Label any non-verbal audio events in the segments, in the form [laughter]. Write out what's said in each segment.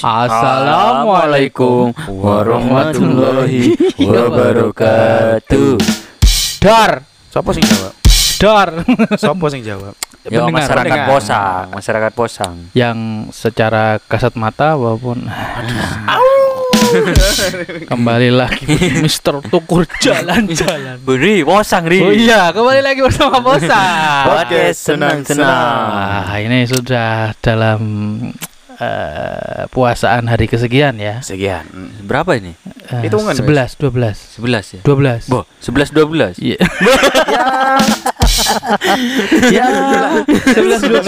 Assalamualaikum warahmatullahi wabarakatuh. Dar, Sopo sing jawab? Dar. [laughs] Sopo sing jawab? Ya Pendengar, masyarakat pendengar. posang, masyarakat posang. yang secara kasat mata walaupun kembali lagi [laughs] Mister Tukur jalan-jalan. Beri posang ri. Oh iya, kembali lagi bersama Bosa. Oke, senang-senang. Nah, ini sudah dalam eh, puasaan hari kesekian ya. Sekian. Berapa ini? Eh, Hitungan, 11, 12. 11 ya. 12. Boh, 11 12. Iya. [laughs] [laughs] ya. 11 12.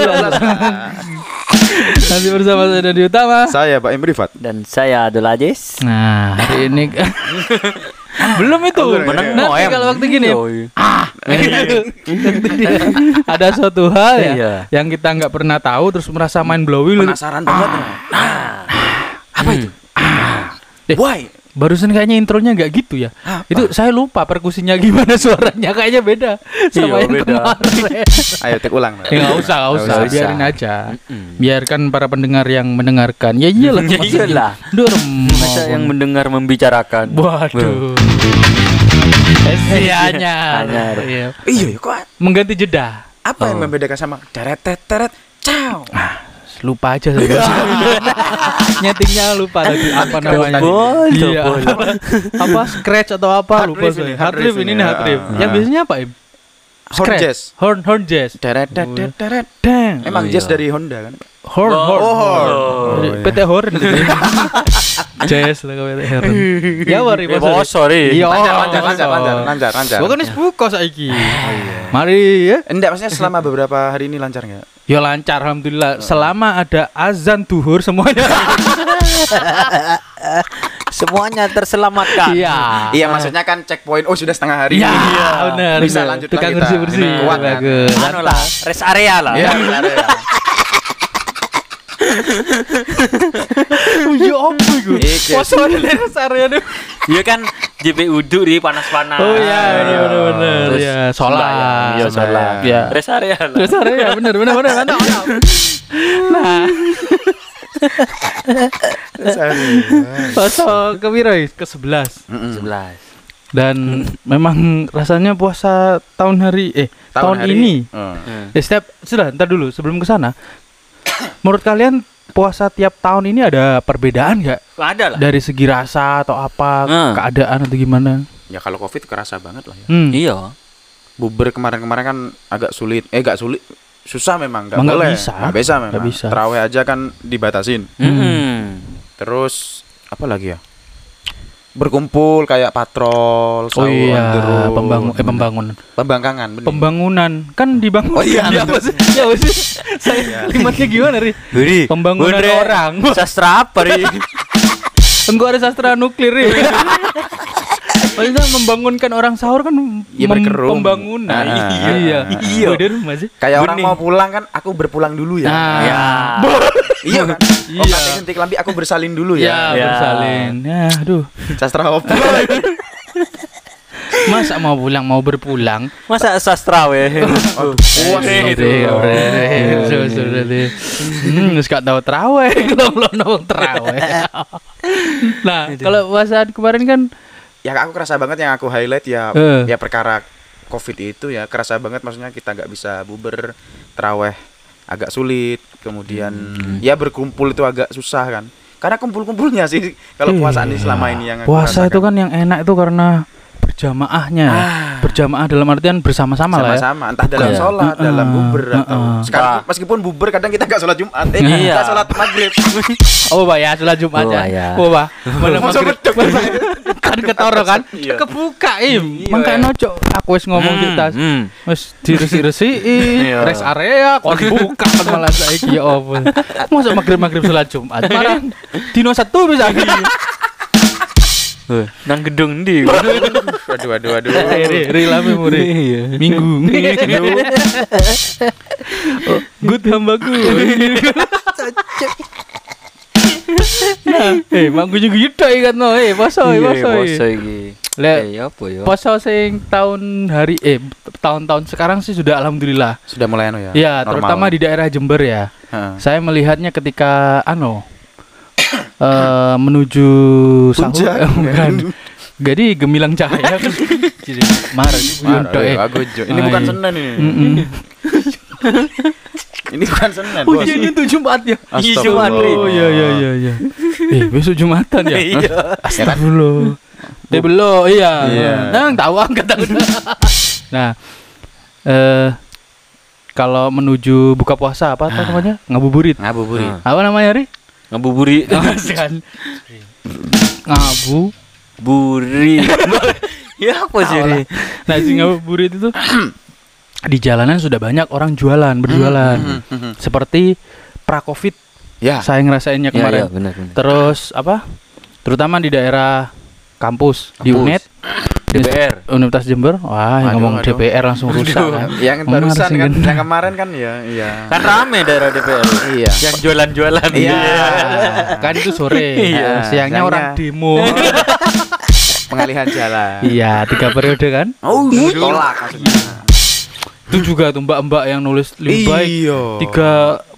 Masih bersama saya Dodi Utama. Saya Pak Imri Fat. Dan saya Abdul Aziz. Nah, hari ini [laughs] belum itu. Menang Nanti Noem. kalau waktu gini Yoi. [laughs] ada suatu hal ya Iya. yang kita nggak pernah tahu terus merasa main blowing Penasaran banget. Apa itu? Eh, Why? Barusan kayaknya intronya nggak gitu ya Apa? itu saya lupa perkusinya gimana [laughs] suaranya kayaknya beda sama Iya, yang beda. kemarin [laughs] Ayo tik ulang. ya nggak usah nggak usah usah. biarin aja Mm-mm. biarkan para pendengar yang mendengarkan ya iyalah [laughs] Ya iyalah. Duh, Masa yang mendengar membicarakan. waduh Esianya Anyar. Iya. Iya, ya, kok mengganti jeda apa yang Oh. membedakan sama teret teret ciao. Lupa aja saya [laughs] nyetingnya lupa tadi apa namanya iya apa, apa scratch atau apa Hard lupa riff saya ini, hard riff ini nih hard ah. riff yang Ah. biasanya apa im Horn jazz. horn horn jazz Teret teret teret. dang Emang Oh, jazz iya. dari Honda kan? horn Oh, horn oh, horn. Oh, PT horn gitu [laughs] jazz lah PT horn ya wari [laughs] Ya, bos, sorry. iya Lancar lancar lancar lancar lancar lancar. Bukan wis buka saiki. Mari ya. Enggak, maksudnya selama beberapa hari ini lancar nggak? Ya lancar alhamdulillah. Selama ada azan duhur semuanya. [laughs] Semuanya terselamatkan. Iya. Iya, maksudnya kan checkpoint. Oh, sudah setengah hari. Iya, ini. benar. Bisa lanjut Tukang lagi bersih kita. bersih. Ini kuat kan? Anu lah, rest area lah. Iya, benar ya. [laughs] [laughs] Oh iya apa iku? Iki. Poso ada leres area tuh. Iya kan JP uduk di panas-panas. Oh iya, iya. Terus Iya, sholat. Iya, sholat. Iya. Rest area. Terus area benar benar benar mantap. mantap. Nah, poso ke piro? Ke 11. Mm-mm. 11. Dan memang rasanya puasa tahun hari eh tahun, hari- ini. Hmm. Ya, setiap sudah ntar dulu sebelum ke sana. [coughs] Menurut kalian puasa tiap tahun ini ada perbedaan nggak Ada lah. dari segi rasa atau apa Hmm. keadaan atau gimana? Ya kalau Covid kerasa banget lah ya. Hmm. Iya. Buber kemarin-kemarin kan agak sulit. Eh, agak sulit. Susah memang, nggak boleh. bisa. Nggak bisa memang. Nggak bisa. Terawih aja kan dibatasin. Hmm. Terus apa lagi ya? Berkumpul kayak patrol, Oh iya, pembangun eh pembangunan. pembangkangan, bener. Pembangunan kan dibangun. Oh iya, ya, apa sih? Ya apa sih? Saya kalimatnya gimana, Ri? Beri. Pembangunan Bundre. orang. Sastra apa, Ri? Enggak ada sastra nuklir, Ri. [laughs] Maksudnya membangunkan orang sahur kan Ya, berkerum. pembangunan. Ah, iya. iya. Oh, di rumah sih. Kayak orang Bening. mau pulang kan, aku berpulang dulu ya. Nah. Ya. iya kan? Oh, Iya. katanya sentik lambi aku bersalin dulu Ya, ya. Ya. bersalin. Ya, aduh. Sastra apa? [laughs] Masa mau pulang mau berpulang? Masa sastra weh? Oh, Eh, itu. Hmm, gak tau traweh kalau belum nong. Nah, kalau puasaan kemarin kan Ya aku kerasa banget yang aku highlight ya Eh. ya perkara Covid itu ya kerasa banget maksudnya kita nggak bisa buber teraweh agak sulit kemudian Hmm. ya berkumpul itu agak susah kan karena kumpul-kumpulnya sih kalau puasaan ini Iya. selama ini yang puasa itu kan yang enak itu karena berjamaahnya. Ah. Berjamaah dalam artian bersama-sama lah ya. sama-sama entah dalam Iya. sholat Heeh, dalam buber atau heeh. sekarang Wah. meskipun buber kadang kita nggak sholat jumat eh Iya. nggak sholat maghrib [laughs] Oh, Pak ya, sholat Jumat Oh, ya. ya. Oh, Pak. [laughs] Mana Masa maghrib- kan ketoro kan? Iya. Kebuka, Im. Iya, Mangkane ya. ojo aku wis ngomong Hmm, cerita. hmm. Wis diresi-resi, Iya. rest area kon buka kan malah saiki ya apa. Masa maghrib-maghrib sholat Jumat. Marah dino satu bisa. [laughs] Eh, Nang gedung ndi? [laughs] waduh waduh waduh Ri, ri lah memori. Minggu. [laughs] Oh, good hambaku. [laughs] Eh, mak guyu guyu tok ikan no. Eh, poso, Iya, poso. poso iki. Lek Eh, apa ya? poso sing tahun hari eh tahun-tahun sekarang sih sudah alhamdulillah. Sudah mulai anu ya. Ya, normal. terutama di daerah Jember ya. Heeh. Saya melihatnya ketika ano eh menuju sahur eh, bukan. Jadi gemilang cahaya kan. [laughs] Jadi marah tok, eh, Ini Ah, bukan. Senin ini. Mm-mm. [laughs] Ini bukan Senin, Oh iya ini tuh Jumat ya. Iya, Jumat. Oh iya iya iya iya. Eh besok Jumatan ya. [laughs] Iya. Astagfirullah. Eh belum iya. Iya. Nah, tahu angkat tahu. nah, eh kalau menuju buka puasa apa tuh namanya? Ngabuburit. Ngabuburit. Ah. Apa namanya, Ri? Ngabuburi. [laughs] Kan. Ngabu. Buri. [laughs] ya apa sih ini? Nah, si ngabuburit itu [clears throat] di jalanan sudah banyak orang jualan, berjualan. Mhm. Seperti pra-Covid Ya. saya ngerasainnya Ya, kemarin. ya, benar benar. Terus apa? Terutama di daerah kampus, di Kampus. UNED, DPR. Universitas Jember. Wah, yang Aduh, ngomong aduh. DPR langsung rusak. kan. [laughs] Yang Ngomong barusan harus kan, yang kemarin kan ya, iya. Kan rame daerah DPR. Iya. Yang jualan-jualan. Iya. kan itu sore. [laughs] Iya, Siangnya siangnya. orang demo. [laughs] Pengalihan jalan. iya, tiga periode kan. Oh, tolak maksudnya. Itu juga tuh mbak-mbak yang nulis lebih baik Iya. tiga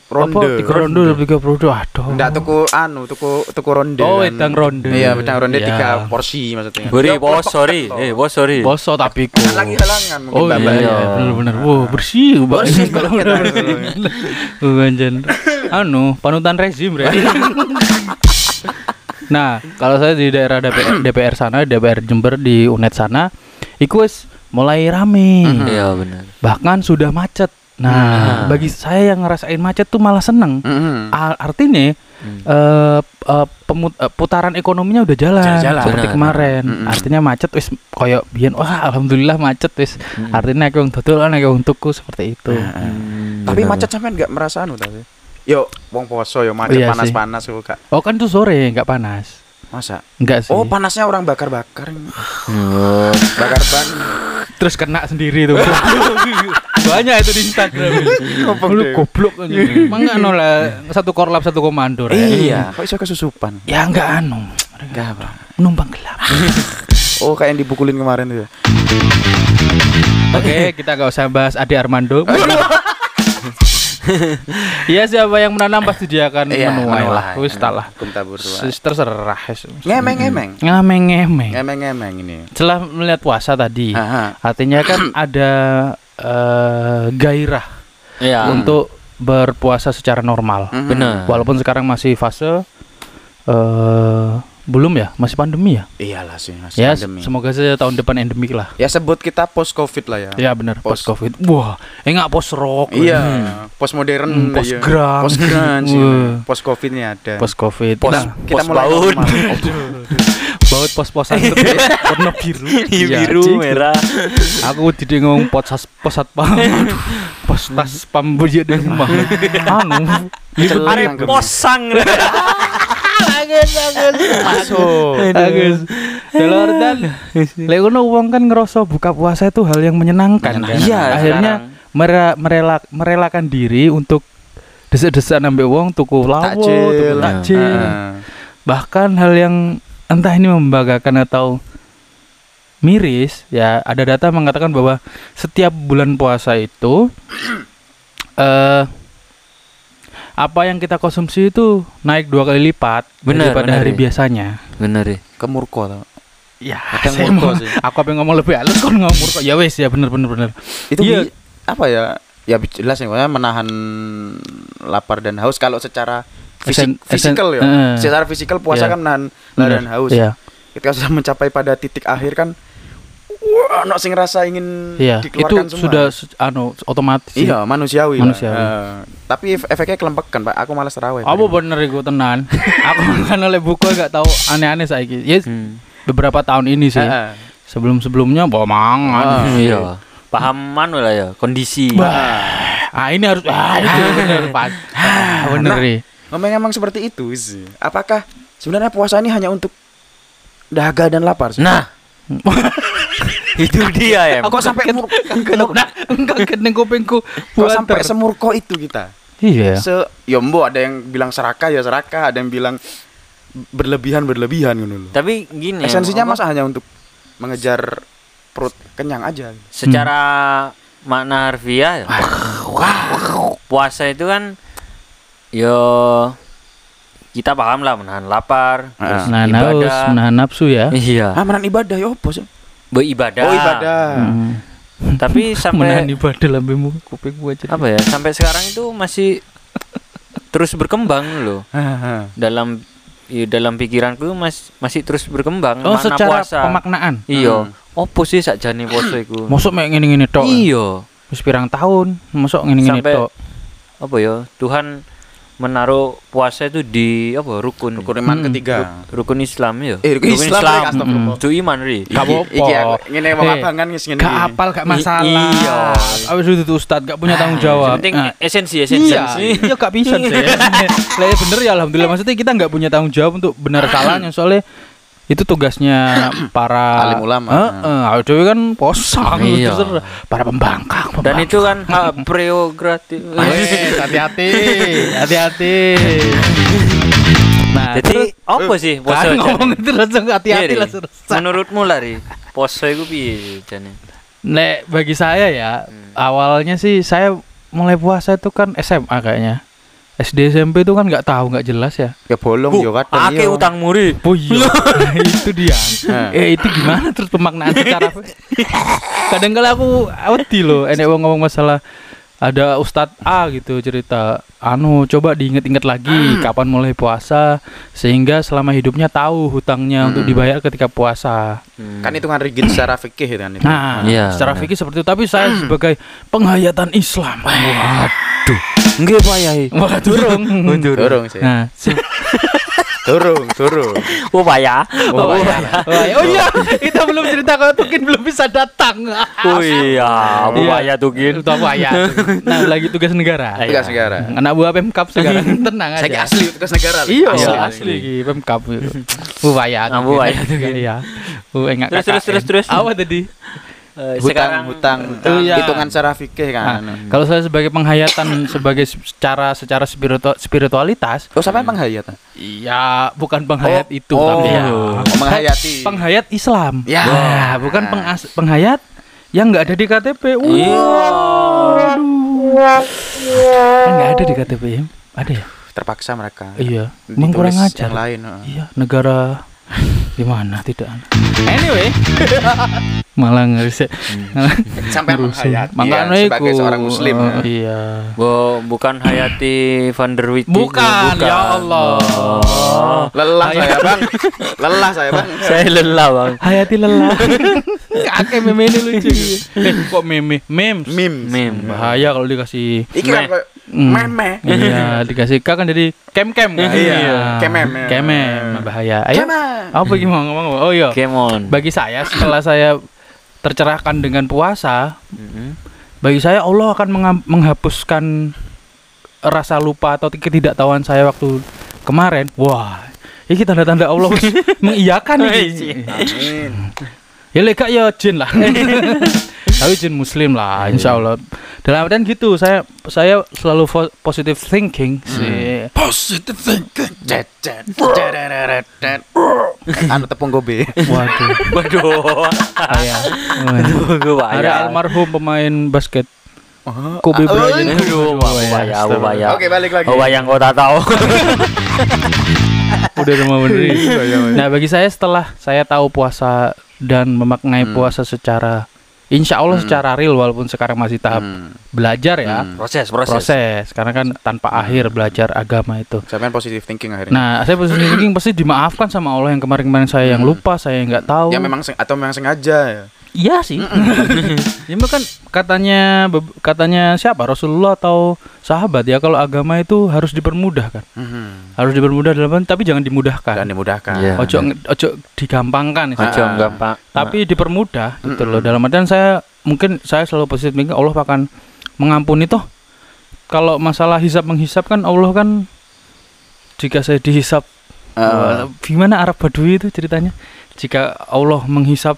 Ronde. apa, tiga ronde lebih tiga periode. Aduh. Enggak tuku anu, tuku tuku ronde. Oh, kan. wedang ronde. Iya, wedang ronde Iya. tiga porsi maksudnya. Buri, Ya, bos, pelepak sorry. Eh, bos, sorry. Poso tapi ku. lagi halangan mungkin Oh iya, Iya. benar-benar. Wow, bersih, Mbak. Bersih bersih. anjen. Anu, panutan rezim, Re. [laughs] Nah, kalau saya di daerah DPR, [clears throat] DPR sana, DPR Jember di UNED sana, iku wis mulai rame. Iya, benar. Bahkan sudah macet. Nah, Hmm. bagi saya yang ngerasain macet tuh malah seneng. Mhm. A- artinya Hmm. eh eh, pemut- eh, putaran ekonominya udah jalan, Jalan-jalan. seperti Benar. kemarin. Mm-mm. Artinya macet wis koyo biyen wah alhamdulillah macet wis. Mm. Artinya aku yang dodolan aku tuku seperti itu. Hmm, Tapi benar. macet sampean enggak merasa anu. Yo, wong poso yo macet Iya panas-panas kok Kak. Oh kan tuh sore nggak panas. Masa? Enggak sih. Oh, panasnya orang bakar-bakar. Oh, Bakar ban. Terus kena sendiri tuh. [laughs] Banyak itu di Instagram. Lu goblok kan. Mangga anu lah satu korlap satu komando. Iya, kok iso kesusupan? Ya enggak anu. Enggak, Bro. Numpang gelap. [laughs] Oh, kayak yang dipukulin kemarin tuh ya. Oke, kita nggak usah bahas Ade Armando. [laughs] [laughs] Iya siapa yang menanam pasti dia akan menuai lah. Wis lah. Terserah. Ngemeng-ngemeng. Ngameng-ngemeng. Ngemeng-ngemeng ini. Setelah melihat puasa tadi, Aha. artinya kan [clears throat] ada eh, gairah Iya. untuk berpuasa secara normal. Mhm. Benar. Walaupun sekarang masih fase eh belum ya, masih pandemi ya. Iyalah sih, masih Ya, pandemi. semoga saja tahun depan endemik lah. Ya sebut kita post covid lah ya. Ya benar, Post- post covid. Wah, enggak post rock. Iya, Hmm. post modern, Hmm, post iya. grunge. post grunge, iya. post covid ini ada. Post covid. Pos- Nah, kita post mulai baut. [laughs] baut pos-posan itu warna biru. Iya, Iya, biru, merah. Aku tidak ngomong pos pos satpam. [laughs] Pos tas pam dia di rumah. [laughs] Anu, Celeng Are nangkep. posang. [laughs] Masuk. Agus. Dalam artian, lek ngono wong kan ngerasa buka puasa itu hal yang menyenangkan kan. Iya, Akhirnya mere- merela merelakan diri untuk desek-desek nambah wong tuku lawo, tuku Takjil. Bahkan hal yang entah ini membanggakan atau miris ya ada data mengatakan bahwa setiap bulan puasa itu [clears throat] eh apa yang kita konsumsi itu naik dua kali lipat Benar, daripada benar, hari ya. biasanya. Bener ya. Ke Murko tau. Ya, Ada saya murko mau- sih. Aku apa ngomong lebih halus kon ngomong kok. Ya wes ya bener bener bener. Itu bi- apa ya? Ya jelas ya menahan lapar dan haus kalau secara Esen- fisik fisikal ya. eh. Secara fisikal puasa Iya. kan menahan lapar dan Bener. haus. Iya. Ketika sudah mencapai pada titik akhir kan wah, ono sing rasa ingin Iya, itu dikeluarkan semua. sudah anu otomatis. Iya, manusiawi. lah. Manusiawi. Eh, tapi ef- efeknya kelempekan, Pak. Aku malas terawih. Apa bener iku tenan? [laughs] aku kan oleh buku gak tahu aneh-aneh saiki. Ya Hmm. beberapa tahun ini sih. Heeh. Sebelum-sebelumnya bawa mangan. Ah, Iya. Paham anu lah ya, kondisi. Ah ini harus ah itu bener Pak. Ah, bener Nah, nih. Ngomong-ngomong seperti itu sih. Apakah sebenarnya puasa ini hanya untuk dahaga dan lapar sih? Nah, [laughs] itu dia ya. Kok sampai mur- Nah, enggak kening kupingku. kok sampai semurko itu kita? Iya. Se ya mbok ada yang bilang serakah ya serakah, ada yang bilang berlebihan berlebihan ngono lho. Tapi gini. Esensinya masa hanya untuk mengejar perut kenyang aja. secara makna harfiah ya. Puasa itu kan yo kita paham lah menahan lapar, terus Menahan haus, ibadah. menahan nafsu ya. Iya, Ah, menahan ibadah ya apa sih? Beribadah. Oh, ibadah. Hmm. Tapi [laughs] menahan sampai ibadah lambemu kupingmu aja. apa ya? Sampai sekarang itu masih terus berkembang loh. [laughs] Dalam ya, dalam pikiranku mas, masih terus berkembang Oh, makna secara puasa. pemaknaan. Iya. Hmm. Opo sih sakjane poso iku? [clears throat] Mosok mek ngene-ngene tok. Iya. Wis pirang tahun, mosok ngene-ngene tok. Apa ya? Tuhan menaruh puasa itu di apa? Rukun. Rukun iman Hmm. ketiga. Rukun Islam ya. Eh, rukun Islam, Rek, astagfirullah. Itu iman ri. Gak Iki- apa-apa. Iki aku ngene wong Eh, abangan wis ngene. Gak apal gak masalah. Iya. Awis itu Ustad gak punya tanggung jawab. Penting Nah, esensi esensi. Iya, iya gak bisa sih. [laughs] Lah ya bener ya alhamdulillah maksudnya kita nggak punya tanggung jawab untuk benar salahnya [coughs] soalnya itu tugasnya [clears throat] para Alim ulama. Heeh, uh, dewe kan posang Iya. terus para pembangkang. Dan itu kan hak prerogatif. Wes, hati-hati, hati-hati. Nah, Jadi apa sih poso? kan ngomong itu langsung Iya, hati-hati langsung resah. Menurutmu lah ri, poso itu piye jane? Nek bagi saya ya, Hmm. awalnya sih saya mulai puasa itu kan SMA kayaknya. SD SMP itu kan nggak tahu nggak jelas ya. Ya bolong yo kadang. Ake iya. utang muri. Oh iya, [laughs] itu dia. Nah. eh itu gimana terus pemaknaan secara [laughs] kadang kala aku wedi loh, enek wong ngomong masalah ada Ustadz A gitu cerita, anu coba diinget-inget lagi kapan mulai puasa sehingga selama hidupnya tahu hutangnya untuk Hmm. dibayar ketika puasa. Kan hitungan rigid secara fikih kan itu. Nah, Iya, secara benar. fikih seperti itu. Tapi saya sebagai penghayatan Islam, waduh, Nggih Pak Yai. wah durung, Durung sih. Nah, [laughs] si- Durung, durung. Oh Pak ya. oh, iya. oh iya, kita belum cerita kalau Tukin belum bisa datang. Oh iya, Bu Iya. Ya tukin. Itu apa ya? Nah, lagi tugas negara. Iya. Tugas negara. Anak buah Pemkap sekarang [laughs] tenang aja. Saya asli tugas negara. Iya, Asli, asli. Pemkap. Bu Waya. Ah, Bu Waya tuh. Iya. Bu enggak Terus, terus, terus, terus. Apa tadi? Eh, Hutang, sekarang hutang, Oh, iya. hitungan secara fikih Nah, kan. kalau saya sebagai penghayatan [clears throat] sebagai secara secara spiritu- spiritualitas Oh, sampai penghayatan. Iya, bukan penghayat Oh, itu oh, tapi ya. oh, menghayati. Penghayat Islam. Ya. Nah, bukan pengas penghayat yang nggak ada di KTP. Iya. Waduh. Kan nggak ada di KTP ya? Ada ya? Terpaksa mereka. Iya. Kurang ajar. Yang lain. Iya, negara di mana tidak? Anyway, [laughs] malah ngerisik. Sampai menghayati. Makanya ya, sebagai seorang muslim. Oh, ya. iya. Bu, bukan Hayati Van der Witty. Bukan, ya Allah. Oh. Lelah saya, Bang. Lelah saya, Bang. [laughs] Saya lelah, Bang. Hayati lelah. [laughs] Kakek meme ini lucu. [laughs] eh, kok meme? Memes. Mim. Meme. Bahaya kalau dikasih Iki kan kayak Hmm. meme. Iya, dikasih K kan jadi kem kem kan? Iya, kemem, ya. Kemem, bahaya. Ayo. Kemem. Apa gimana ngomong? Oh iya. Come on. Bagi saya setelah saya tercerahkan dengan puasa, Mhm. bagi saya Allah akan menghapuskan rasa lupa atau ketidaktahuan saya waktu kemarin. Wah, ini tanda-tanda Allah [laughs] mengiyakan ini. Amin. Ya lega ya jin lah. [laughs] Tapi jin muslim lah, insya Allah. Dalam artian gitu, saya saya selalu positive thinking sih. Positive thinking. Anu tepung gobe. Waduh, [laughs] Waduh. ayah. Waduh. Ada ya. almarhum pemain basket Oh, Kobe ah, oh, Bryant. iya. Aduh, ya, ya. Oke, balik lagi. Oh, yang kau tak tahu. [laughs] Udah rumah bener. iya. Nah, bagi saya setelah saya tahu puasa dan memaknai Hmm. puasa secara Insya Allah Hmm. secara real walaupun sekarang masih tahap Hmm. belajar ya Hmm. Proses, proses. proses karena kan tanpa akhir belajar agama itu. Sampai positive thinking akhirnya. Nah, saya positive thinking pasti dimaafkan sama Allah yang kemarin-kemarin saya yang Hmm. lupa, saya yang nggak tahu. ya memang atau memang sengaja ya. Iya sih. [laughs] ya kan katanya katanya siapa Rasulullah atau sahabat ya kalau agama itu harus dipermudah kan. Mhm. Harus dipermudah dalam tapi jangan dimudahkan. Dan dimudahkan. Iya. Ojo ojo digampangkan Ojo. Ah. gampang. tapi dipermudah gitu Mm-mm. loh. Dalam artian saya mungkin saya selalu positif thinking Allah akan mengampuni toh. Kalau masalah hisap menghisap kan Allah kan jika saya dihisap Ah. eh, gimana Arab Badui itu ceritanya? Jika Allah menghisap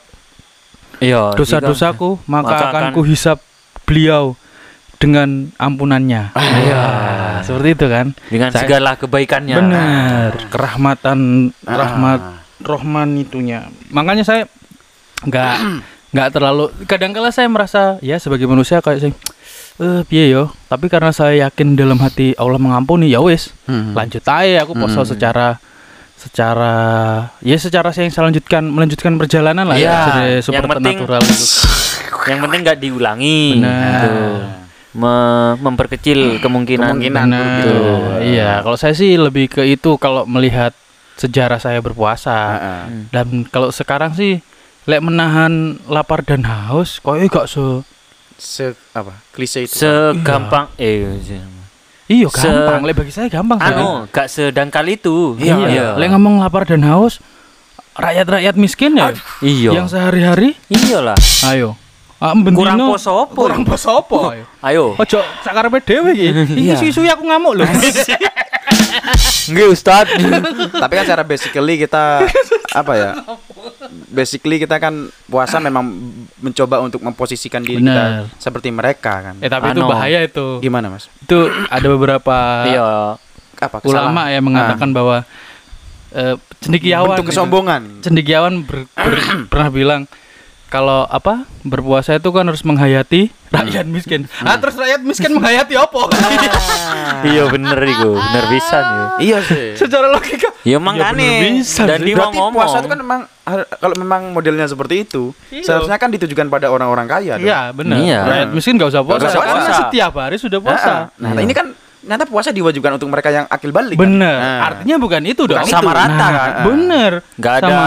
Iya. dosa-dosaku maka maka akan kuhisap beliau dengan ampunannya. Iya, seperti itu kan. dengan Saya- segala kebaikannya Benar, kerahmatan, Ah. rahmat, rohman itunya. Makanya saya nggak nggak terlalu. Kadang-kala saya merasa ya sebagai manusia kayak saya, eh piye yo. Tapi karena saya yakin dalam hati Allah mengampuni, ya wes, Hmm. lanjut aja. Aku poso Hmm. secara secara ya secara saya yang saya lanjutkan melanjutkan perjalanan lah Iya, ya jadi yang supernatural itu. yang penting nggak diulangi Benar. gitu. Me- memperkecil kemungkinan, Kemungkinan. Benar. begitu. Iya, kalau saya sih lebih ke itu kalau melihat sejarah saya berpuasa. Heeh. Dan kalau sekarang sih lek menahan lapar dan haus koyo gak se Se apa? Klise itu. segampang eh Iya Se- gampang, lek bagi saya gampang sih. anu gak sedangkal itu. Iya, lek ngomong lapar dan haus rakyat-rakyat miskin ya? Iya. Yang sehari-hari? Iyalah. Ayo. Ah, kurang poso apa kurang poso apa ayo. ayo. Ojo sakarepe dhewe iki. [laughs] Iki Iya. suwi aku ngamuk lho. [laughs] Nggih ustad Tapi kan secara basically kita apa ya? [laughs] Basically kita kan puasa [clears throat] memang mencoba untuk memposisikan diri kita seperti mereka kan. eh tapi itu bahaya itu. Gimana, Mas? itu ada beberapa iya. Apa ulama yang mengatakan bahwa eh, cendekiawan bentuk kesombongan. cendekiawan ber- ber- [clears throat] pernah bilang kalau apa berpuasa itu kan harus menghayati rakyat miskin. Ah terus rakyat miskin menghayati apa? [laughs] iya bener iku bener bisa nih Iya sih. Secara logika. ya bener bisa dan dia mau Berarti ngomong puasa itu kan memang kalau memang modelnya seperti itu, Iya. seharusnya kan ditujukan pada orang-orang kaya. dong. Iya benar. Iya. Rakyat miskin gak usah puasa. Nggak usah Karena puasa. setiap hari sudah Nah, puasa. Nah, Iya. ini kan ternyata puasa diwajibkan untuk mereka yang akil balik. kan? Bener. Nah. Artinya bukan itu dong. Bukan Sama itu. rata Nah, kan Bener. nggak ada Sama.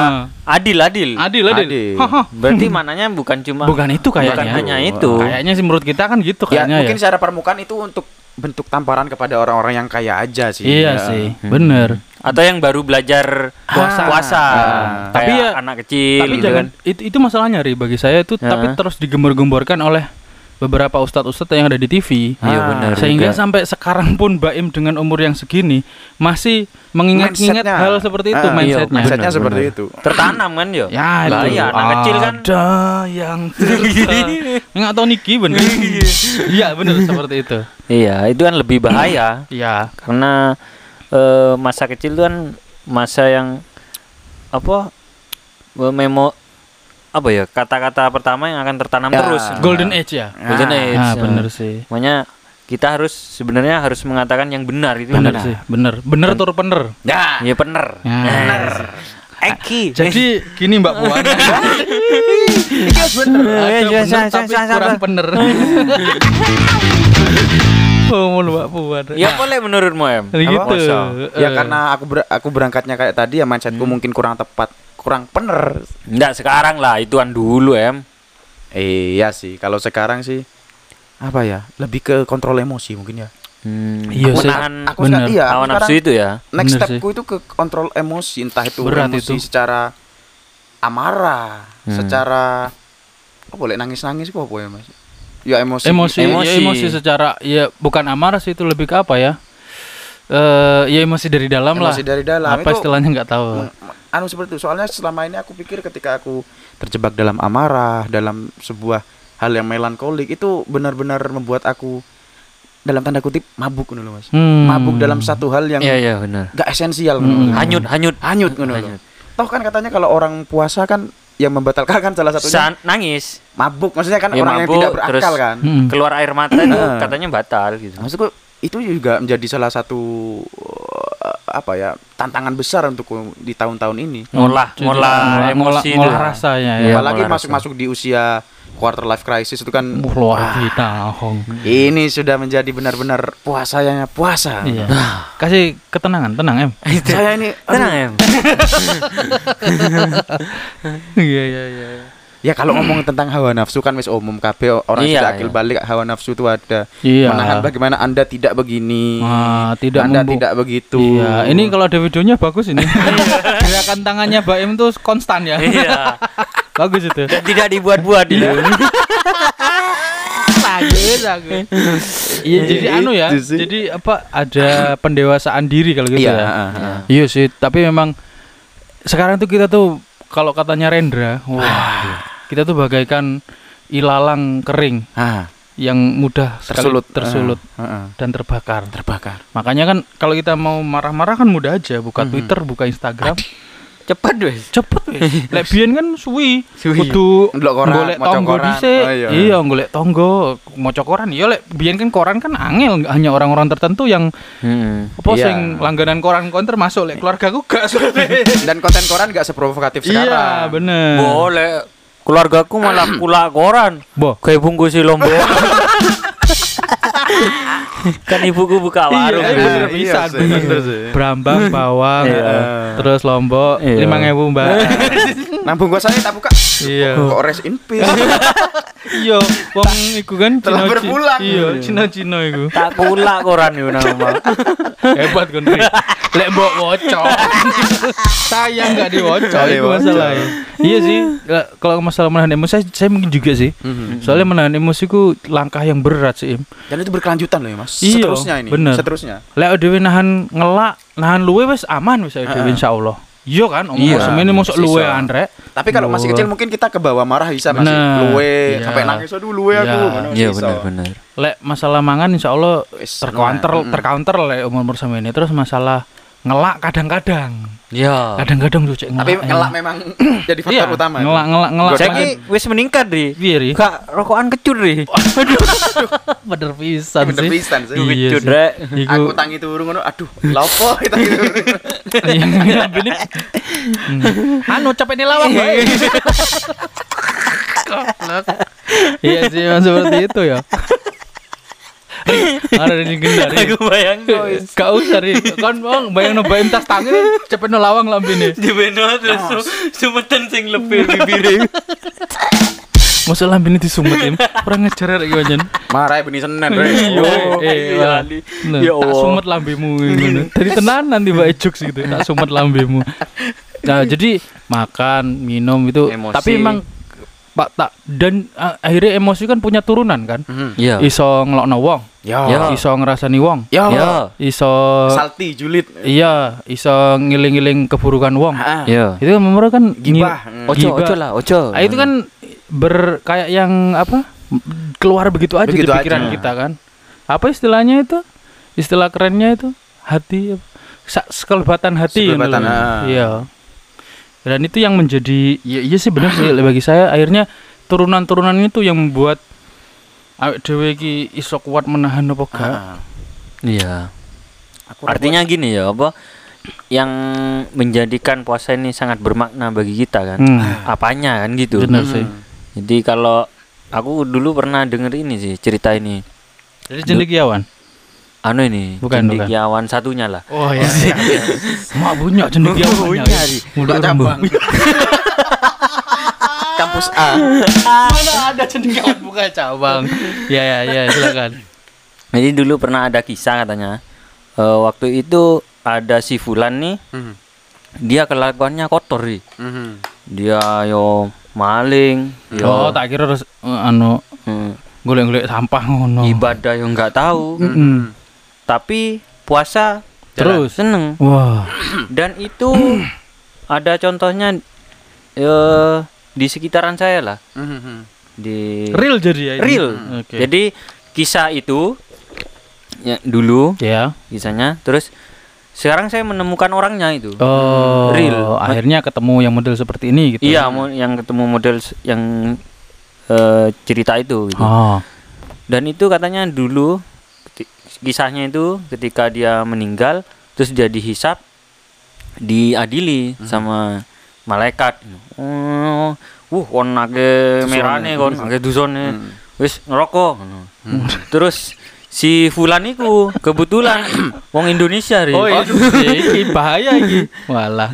adil adil Adil adil. Adil. Berarti maknanya bukan cuma Bukan itu kayaknya. bukan hanya itu Kayaknya sih menurut kita kan gitu ya, kayaknya mungkin ya. secara permukaan itu untuk bentuk tamparan kepada orang-orang yang kaya aja sih. Iya Ya. sih. Bener. atau yang baru belajar puasa, Ah. puasa. Ah. kayak Tapi ya- anak kecil tapi gitu jangan kan. itu itu masalahnya ri bagi saya itu tapi terus digembor-gemborkan oleh beberapa ustadz-ustadz yang ada di TV Iya Ah, benar. sehingga juga. sampai sekarang pun Baim dengan umur yang segini masih mengingat-ingat Mindsetnya. hal seperti itu Ah, iya, mindsetnya mindsetnya Benar, seperti benar. itu. tertanam kan yo. ya itu Bahaya, anak kecil kan. ada yang [laughs] nggak tahu Niki bener iya bener seperti itu Iya, itu kan lebih bahaya iya karena eh, masa kecil itu kan masa yang apa eh, memo apa ya kata-kata pertama yang akan tertanam Ya. terus. golden age ya Golden Ah, age. ah ya. bener sih Makanya kita harus sebenarnya harus mengatakan yang benar itu. bener sih bener bener tur bener Ya. Ya benar. Ya. Eki. jadi gini Mbak Puan [laughs] Iya bener. ada Eh, bener sa- sa- tapi kurang bener [laughs] Oh, Mbak Puan Ya boleh menurutmu em. gitu. Ya Eh. karena aku ber- aku berangkatnya kayak tadi ya mindsetku Hmm. mungkin kurang tepat, kurang bener. Enggak sekarang lah, ituan dulu em. Iya sih, kalau sekarang sih apa ya? Lebih ke kontrol emosi mungkin ya. Hmm, Iya aku sih. nahan Aku Bener. sekarang iya, aku nafsu sekarang itu ya. next Bener stepku itu ke kontrol emosi, entah itu Berat emosi itu. secara amarah, Hmm. secara apa boleh nangis-nangis kok apa ya, Mas? Ya emosi. emosi, Emosi. Ya, emosi secara ya bukan amarah sih itu lebih ke apa ya eh ya emosi dari dalam Emosi lah dari dalam apa itu istilahnya nggak tahu anu seperti itu. Soalnya selama ini aku pikir ketika aku terjebak dalam amarah, dalam sebuah hal yang melankolik itu benar-benar membuat aku dalam tanda kutip mabuk ngono Mas. Hmm. Mabuk dalam satu hal yang Iya iya benar. gak esensial Hmm. Hanyut hanyut Hanyut ngono. Toh kan katanya kalau orang puasa kan yang membatalkan kan salah satunya Sa- nangis. mabuk. Maksudnya kan Ya, orang yang mabuk, tidak berakal terus- kan. Hmm. Keluar air mata itu katanya batal gitu. Maksudku itu juga menjadi salah satu uh, apa ya tantangan besar untukku di tahun-tahun ini. Ngolah Jadi, ngolah ngolah- emosi ngolah rasanya ya Apalagi masuk-masuk di usia quarter life crisis itu kan Uh, luar kita ini sudah menjadi benar-benar puasa yang puasa. Iya. Kasih ketenangan, tenang em. [laughs] Saya ini Tenang em. [laughs] Iya iya iya. Ya kalau ngomong tentang hawa nafsu kan wis umum kabeh orang Iya, sudah akil iya. balik hawa nafsu itu ada. Iya. Menahan bagaimana Anda tidak begini. Ah, tidak Anda membu- tidak begitu. Iya, ini kalau ada videonya bagus ini. [laughs] Gerakan tangannya Mbak Em tuh konstan ya. Iya. [laughs] bagus itu. Dan tidak dibuat-buat itu. [laughs] bagus bagus. Iya, jadi anu ya. Jadi apa ada pendewasaan diri kalau gitu Iya, ya. ah, ah. Iya sih, tapi memang sekarang tuh kita tuh kalau katanya Rendra, wah, kita tuh bagaikan ilalang kering. Ah, yang mudah tersulut tersulut Ah, ah, ah. dan terbakar. terbakar Makanya kan kalau kita mau marah-marah kan mudah aja buka Mhm. Twitter, buka Instagram. Cepat wes. Cepet wes. [laughs] Lek biyen kan suwi. Kudu golek tonggo dhisik. Oh, iya. Iya, golek tonggo, maca koran. Iya lek biyen kan koran kan angel hanya orang-orang tertentu yang Hmm. apa Iya. sing langganan koran kon termasuk lek keluargaku gak [laughs] dan konten koran gak seprovokatif Iya, sekarang bener. Boleh. Keluargaku malah [clears throat] pula koran. Bo. Kayak bungkus lombok. kan ibuku buka warung. Iya, bener Iya bisa. Brambang, bawang, Iya. terus lombok, Iya. lima ngewu mbak. [laughs] nambung gua saya tak buka iya. kok rest in peace [laughs] Iya, wong iku kan Telah Cina- berpulang. Iya, Cina-Cina iku. Tak pula koran itu nama. [laughs] Hebat kan. Lek mbok woco. [laughs] Saya enggak diwoco Nggak itu diwoco. masalahnya. Iya sih, kalau masalah menahan emosi saya, saya mungkin juga sih. Mhm. Soalnya menahan emosi ku langkah yang berat sih, Im. dan itu berkelanjutan loh ya mas Iya, seterusnya ini bener. seterusnya Lek dhewe nahan ngelak, nahan luwe wis aman wis dhewe Heeh. insyaallah. Iya kan, omong Iya, semene mosok sisa. luwe Andre. tapi kalau masih kecil mungkin kita ke bawah marah bisa masih luwe iya. sampai nangis aduh luwe aku Iya. ngono Iya sih, benar benar. Lek masalah mangan insyaallah Wis, tercounter tercounter lek umur-umur sama ini. Terus masalah ngelak kadang-kadang. Ya. Kadang-kadang tuh cek tapi ngelak. ngelak memang [clears throat] jadi faktor Iya, utama Ngelak ngelak ngelak. Saya wis meningkat di. Piye, Ri? Kak rokokan kecut di. [laughs] Bener pisan bener sih. pisan sih Iya Kecut rek. Iku aku tangi turun ngono aduh lapo tangi turun Iya, ini. Anu capek nih lawang bae. [laughs] Iya sih seperti itu ya. Ada di gendari. Aku bayang kok. Gak usah ri. Kan bang bayang no bayam tas tangi cepet no lawang lambene. Di beno terus su- sumetan sing lebih [laughs] bibire. Masa lambene disumetin. Orang ngejar lagi wajan. marah ya benih senen Iya. Rek. Eh, iya. Nah, Ya Allah. sumet lambemu ngono. Dari tenan nanti Mbak Ejuk gitu. Tak sumet lambemu. Nah, jadi makan, minum itu Emosi. tapi emang Pak tak dan uh, akhirnya emosi kan punya turunan kan. Mhm. Iya. Iso ngelokno wong, ya Ya. iso ngrasani wong, ya Ya. iso salty julid iya, iso ngiling-ngiling keburukan wong. Ah, Iya. Itu kan memang kan gibah Mm. Ojo Gibah. ojo lah, ojo. Ah, itu kan ber kayak yang apa? keluar begitu aja Begitu di pikiran aja. kita kan. Apa istilahnya itu? Istilah kerennya itu hati sekelebatan hati Sekelebatan, ah. Iya. Dan itu yang menjadi ya iya sih benar sih bagi saya akhirnya turunan-turunan itu yang membuat awake dhewe iki iso kuat menahan apa gak. Iya. Aku Artinya gini ya, apa yang menjadikan puasa ini sangat bermakna bagi kita kan? Hmm. Apanya kan gitu. Benar Hmm. sih. Jadi kalau aku dulu pernah denger ini sih cerita ini. Jadi cendekiawan. Anu ini, Bukan, bukan. cendekiawan satunya lah. Oh iya. [laughs] Mak punya cendekiawan. Punya. Mudah Buka cabang. kampus A Mana ada cendekiawan buka cabang. Ya ya ya silakan. Jadi dulu pernah ada kisah katanya. Eh, waktu itu ada si Fulan nih, Mhm. dia kelakuannya kotor nih. Mhm. Dia yo maling, yo Oh, tak kira harus eh, anu hmm, golek-golek sampah ngono. ibadah yang nggak tahu. Mm-mm. Tapi puasa Terus. seneng. Wah. [clears throat] Dan itu [clears throat] ada contohnya eh di sekitaran saya lah, Mhm. di Real jadi ya. ini? real. Oke. Jadi kisah itu ya dulu ya. kisahnya terus sekarang saya menemukan orangnya itu. Oh, Real. Akhirnya ketemu yang model seperti ini gitu. Iya, mau yang ketemu model yang eh, cerita itu gitu. Oh. Dan itu katanya dulu kisahnya itu ketika dia meninggal terus dia dihisap diadili sama malaikat. Oh, uh, kon ake merane kon, ake dusone. Hmm. Wis ngerokok. Terus si Fulan iku kebetulan [coughs] wong Indonesia ri. Oh, iya. [laughs] bahaya iki. Walah.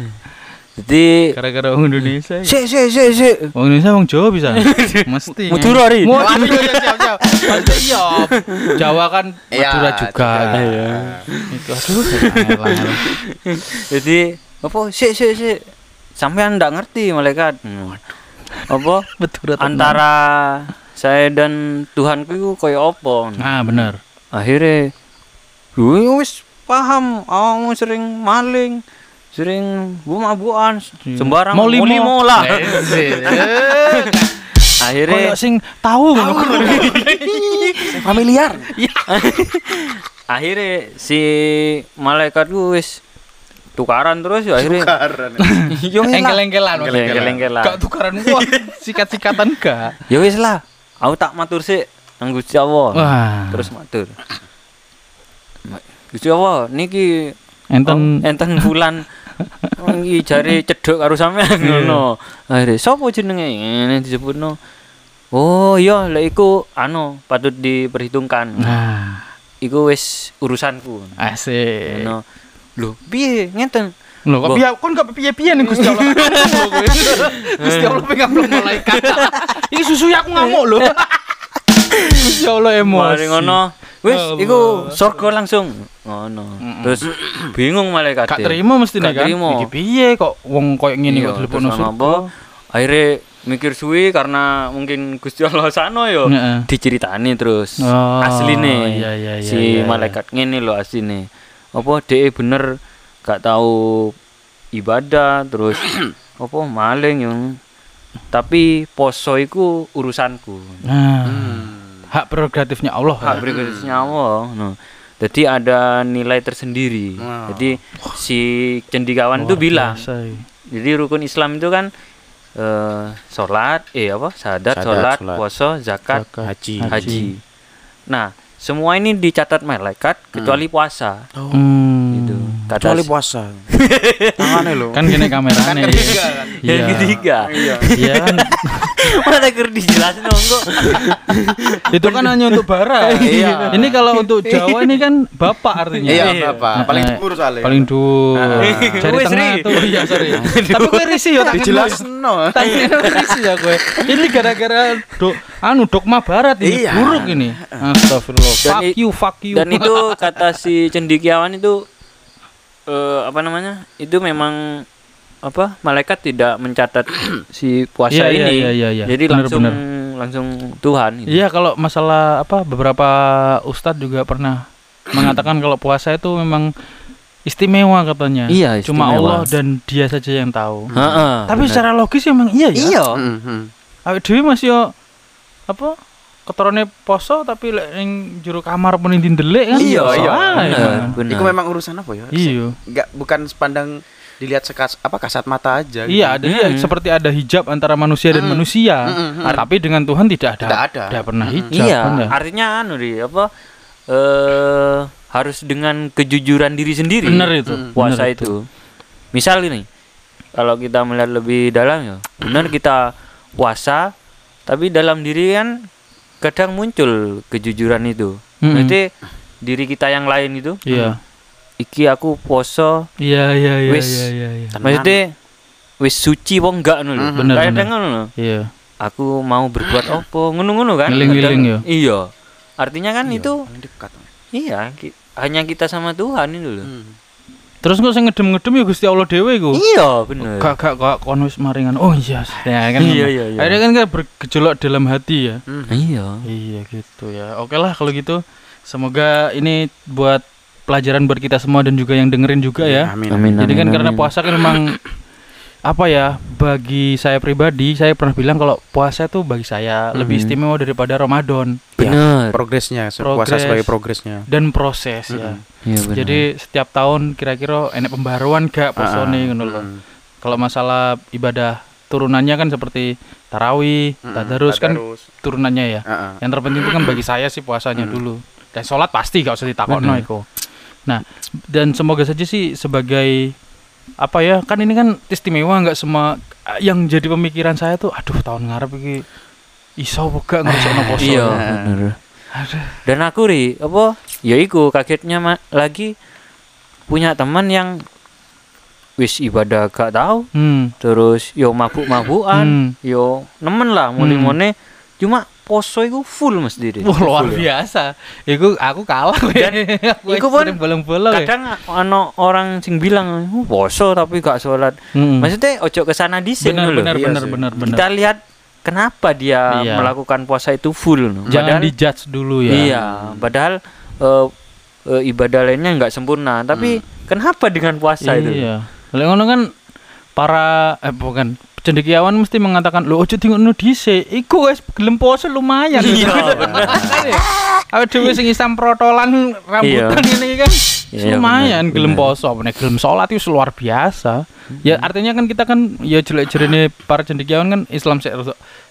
Jadi Gara-gara orang Indonesia. iki. sik sik sik sik. Wong Indonesia wong Jawa bisa. [laughs] Mesti. Madura ri. Mau iya siap siap. Maksudnya iya. Jawa kan Iya, Madura juga. Iya. Itu aduh. Jadi apa sik sik sik. Sampean ndak ngerti malaikat. Apa [laughs] Madura antara saya dan Tuhanku itu kayak apa? Ah, bener. Akhirnya Gue wis paham, aku sering maling, sering bu mabukan, sembarang Mau limo. limo lah. Eh, [laughs] akhirnya Kayak sing tahu ngono. familiar [laughs] akhirnya si malaikat ku wis tukaran terus ya akhirnya Tukaran. [laughs] yo. Engkel-engkelan. Engkel-engkelan. Gak tukaran wah, sikat-sikatan gak. ya wis lah aku tak matur sih nang Gusti Allah terus matur Ma- Gusti Allah niki Enten oh, enten bulan iki jare cedhok karo sampean ngono. Akhirnya sapa jenenge? Ngene disebutno. Oh iya lek iku anu patut diperhitungkan. Nah, iku wis urusanku. Asik. ngono. Lho piye? Ngeten. Lho, kok piye? Kon gak piye-piye nih Gusti Allah. [laughs] Gusti Allah belum malaikat. [laughs] Iki susu aku ngamuk lho. [laughs] Gusti Allah emosi. mari ngono wis Allah. iku surga langsung. Ngono. Terus bingung malaikat Gak terima mesti Gak kan. terima. Iki piye kok wong koyo ngene Iya, kok telepon terus apa? Akhirnya mikir suwi karena mungkin Gusti Allah sano yo. Heeh. diceritani terus Oh, asline. iya, iya, iya, si iya, iya. malaikat ngene lho asline. Apa dhek bener gak tahu ibadah terus [coughs] apa maling yang tapi poso iku urusanku. Nah, hak prerogatifnya Allah. hak berikutnya Allah no. jadi ada nilai tersendiri Wow. jadi si cendikawan itu bilang iya. jadi rukun Islam itu kan eh sholat eh apa sadat, Sadat, sholat, sholat. puasa zakat Zakat, haji haji nah semua ini dicatat malaikat kecuali puasa Hmm. Kecuali puasa [laughs] tangannya lo Kan gini kameranya. Kan ketiga kan? [laughs] Iya. yang ketiga iya Iya kan. [laughs] mana ker dijelasin dong kok Itu kan hanya untuk bara. Iya. Ini kalau untuk Jawa ini kan bapak artinya. iya bapak paling Nah, dhuwur soalnya Paling dur. Wes, tengah tuh. Iya, sorry. Tapi gue risih ya tak dijelasno Tanya risih ya gue. Ini gara-gara do, anu dogma barat ini Iya. buruk ini. Astagfirullah. Fuck you, fuck you. dan itu kata si cendikiawan itu eh apa namanya itu memang apa malaikat tidak mencatat [coughs] si puasa Iya, iya, ini iya, iya, iya. jadi Bener, langsung bener. langsung Tuhan gitu. Iya kalau masalah apa beberapa ustadz juga pernah mengatakan kalau puasa itu memang istimewa katanya. Iya, Cuma istimewa. Allah dan dia saja yang tahu. Heeh, Tapi bener. secara logis emang iya ya. iya Mhm. Awake dhewe masih yo apa keturune poso tapi lek ning jero kamar pun dindelik kan. Iya, iya. Ah, bener, bener. Iku memang urusan apa ya? Iya. Enggak bukan sepandang dilihat sekas apa kasat mata aja. gitu. Iya, ada iya, Mm. seperti ada hijab antara manusia dan Mm. manusia. Mm, mm, Ah, Tapi dengan Tuhan tidak ada. Tidak ada. Tidak pernah Mm. hijab iya kan ya. artinya anu di apa eh harus dengan kejujuran diri sendiri Benar itu. Mm. puasa benar itu. Misal ini, kalau kita melihat lebih dalam ya, benar kita puasa, tapi dalam diri kan kadang muncul kejujuran itu. Mm-mm. Berarti diri kita yang lain itu, Iya. iki aku poso, Iya, iya, iya, Wis. iya, iya, iya. Maksudnya wis suci apa enggak ngono lho. Mhm. Bener, Kadang bener. ngono. Iya. Aku mau berbuat apa, ngono-ngono kan. Ngiling-ngiling ya. Iya. Artinya kan Iya, itu dekat. iya, ki- hanya kita sama Tuhan itu loh. Hmm. Terus kok sing ngedem-ngedem ya Gusti Allah dhewe iku. Iya, bener. Gak gak gak kon wis maringan. Oh iya, ya kan. Iya, iya, iya. Akhirnya kan kayak bergejolak dalam hati ya. Hmm. Iya. Iya gitu ya. Oke lah kalau gitu. Semoga ini buat pelajaran buat kita semua dan juga yang dengerin juga ya. Amin. Amin. Jadi kan amin, karena amin. puasa kan memang [coughs] apa ya bagi saya pribadi saya pernah bilang kalau puasa tuh bagi saya lebih Mhm. istimewa daripada Ramadan bener. Progresnya, se- Progres. puasa sebagai progresnya. dan proses ya. Mhm. Iya, bener. Jadi setiap tahun kira-kira enek pembaruan gak posone Ah, ngono lho. hmm. Kalau masalah ibadah turunannya kan seperti tarawih, Hmm, tadarus kan turunannya ya. Ah, ah. Yang terpenting itu kan bagi saya sih puasanya Hmm. dulu. Dan sholat pasti gak usah ditakokno iku. Nah, dan semoga saja sih sebagai apa ya kan ini kan istimewa nggak semua yang jadi pemikiran saya tuh aduh tahun ngarep iki iso apa gak ngerasakno poso Iya, Nah. bener. Dan aku ri, apa? Ya iku kagetnya ma- lagi punya teman yang wis ibadah gak tahu, hmm. terus yo mabuk-mabukan, Hmm. yo nemen lah muni-muni cuma poso iku full Mas Diri. Wah, luar Full ya. biasa. Iku aku kalah Dan iku pun bolong-bolong ya. Kadang ono orang sing bilang "Oh, poso tapi gak sholat. Hmm. Maksudnya ojo ke sana dhisik benar ngono lho. benar Iya benar sih. benar benar. Kita lihat kenapa dia Iya. melakukan puasa itu full no. Jangan Padahal- dijudge dulu ya. Iya, padahal eh, eh, ibadah lainnya nggak sempurna, tapi kenapa dengan puasa itu? Iya. Lah ngono kan para eh bukan cendekiawan mesti mengatakan lo ojo tinggal dhisik. Iku wis gelem lumayan. Iya, Awake dhewe sing isam protolan rambutan Iya. ini kan Iya, lumayan gelem poso. Nek gelem salat itu luar biasa. Ya artinya kan kita kan ya jelek jerene para cendekiawan kan Islam sik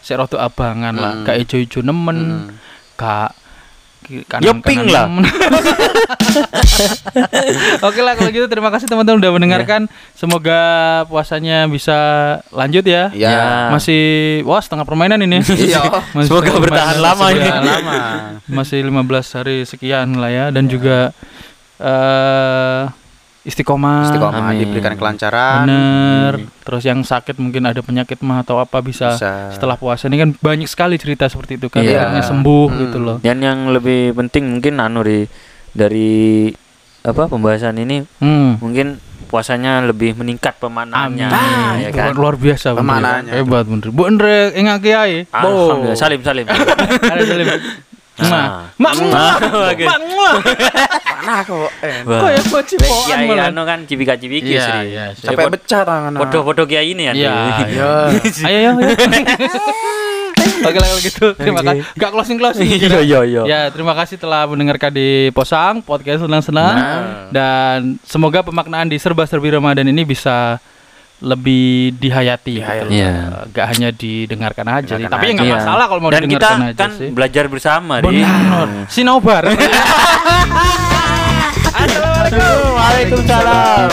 sik rada abangan lah. Hmm. gak ijo-ijo nemen Hmm. gak ki- Ya pink lah. [laughs] Oke lah kalau gitu terima kasih teman-teman udah mendengarkan. Semoga puasanya bisa lanjut ya. Ya. Ya. Masih wah setengah permainan ini. [laughs] Iya. Masih Semoga bertahan lama ini. lama. Masih 15 hari sekian lah ya dan juga eh istiqomah. Istiqomah Amin. diberikan kelancaran. Bener. Terus yang sakit mungkin ada penyakit mah atau apa bisa, Bisa. setelah puasa ini kan banyak sekali cerita seperti itu kan Iya. akhirnya sembuh Hmm. gitu loh. Dan yang lebih penting mungkin anu Ri, dari apa pembahasan ini Hmm. mungkin puasanya lebih meningkat pemaknaannya Nah, ya kan. luar biasa itu. Hebat bener. Bu Andre enggak kiai. Alhamdulillah salim salim. [laughs] Salim. Nah. Mak mak [laughs] Oke. mak mak. Panah kok. Eh. Kok ya Lek cipokan kiai malah. anu kan cibika-cibiki Iya, Sri. iya, Ya, sampai pod- pecah tangan. Podo-podo kiai ini ya. Iya. Iya. Ayo ayo ayo. [laughs] Oke lah kalau gitu. Terima kasih. Enggak closing closing. [laughs] Iya iya iya. Ya, terima kasih telah mendengarkan di Posang podcast senang-senang Nah. dan semoga pemaknaan di serba-serbi Ramadan ini bisa lebih dihayati, Dihayati. gitu. Iya. Gak hanya didengarkan aja sih. Dengarkan Tapi aja. nggak Iya. masalah kalau mau Dan kita aja kan sih. belajar bersama. Benar. Sinobar. Aduh, aduh. Waalaikumsalam.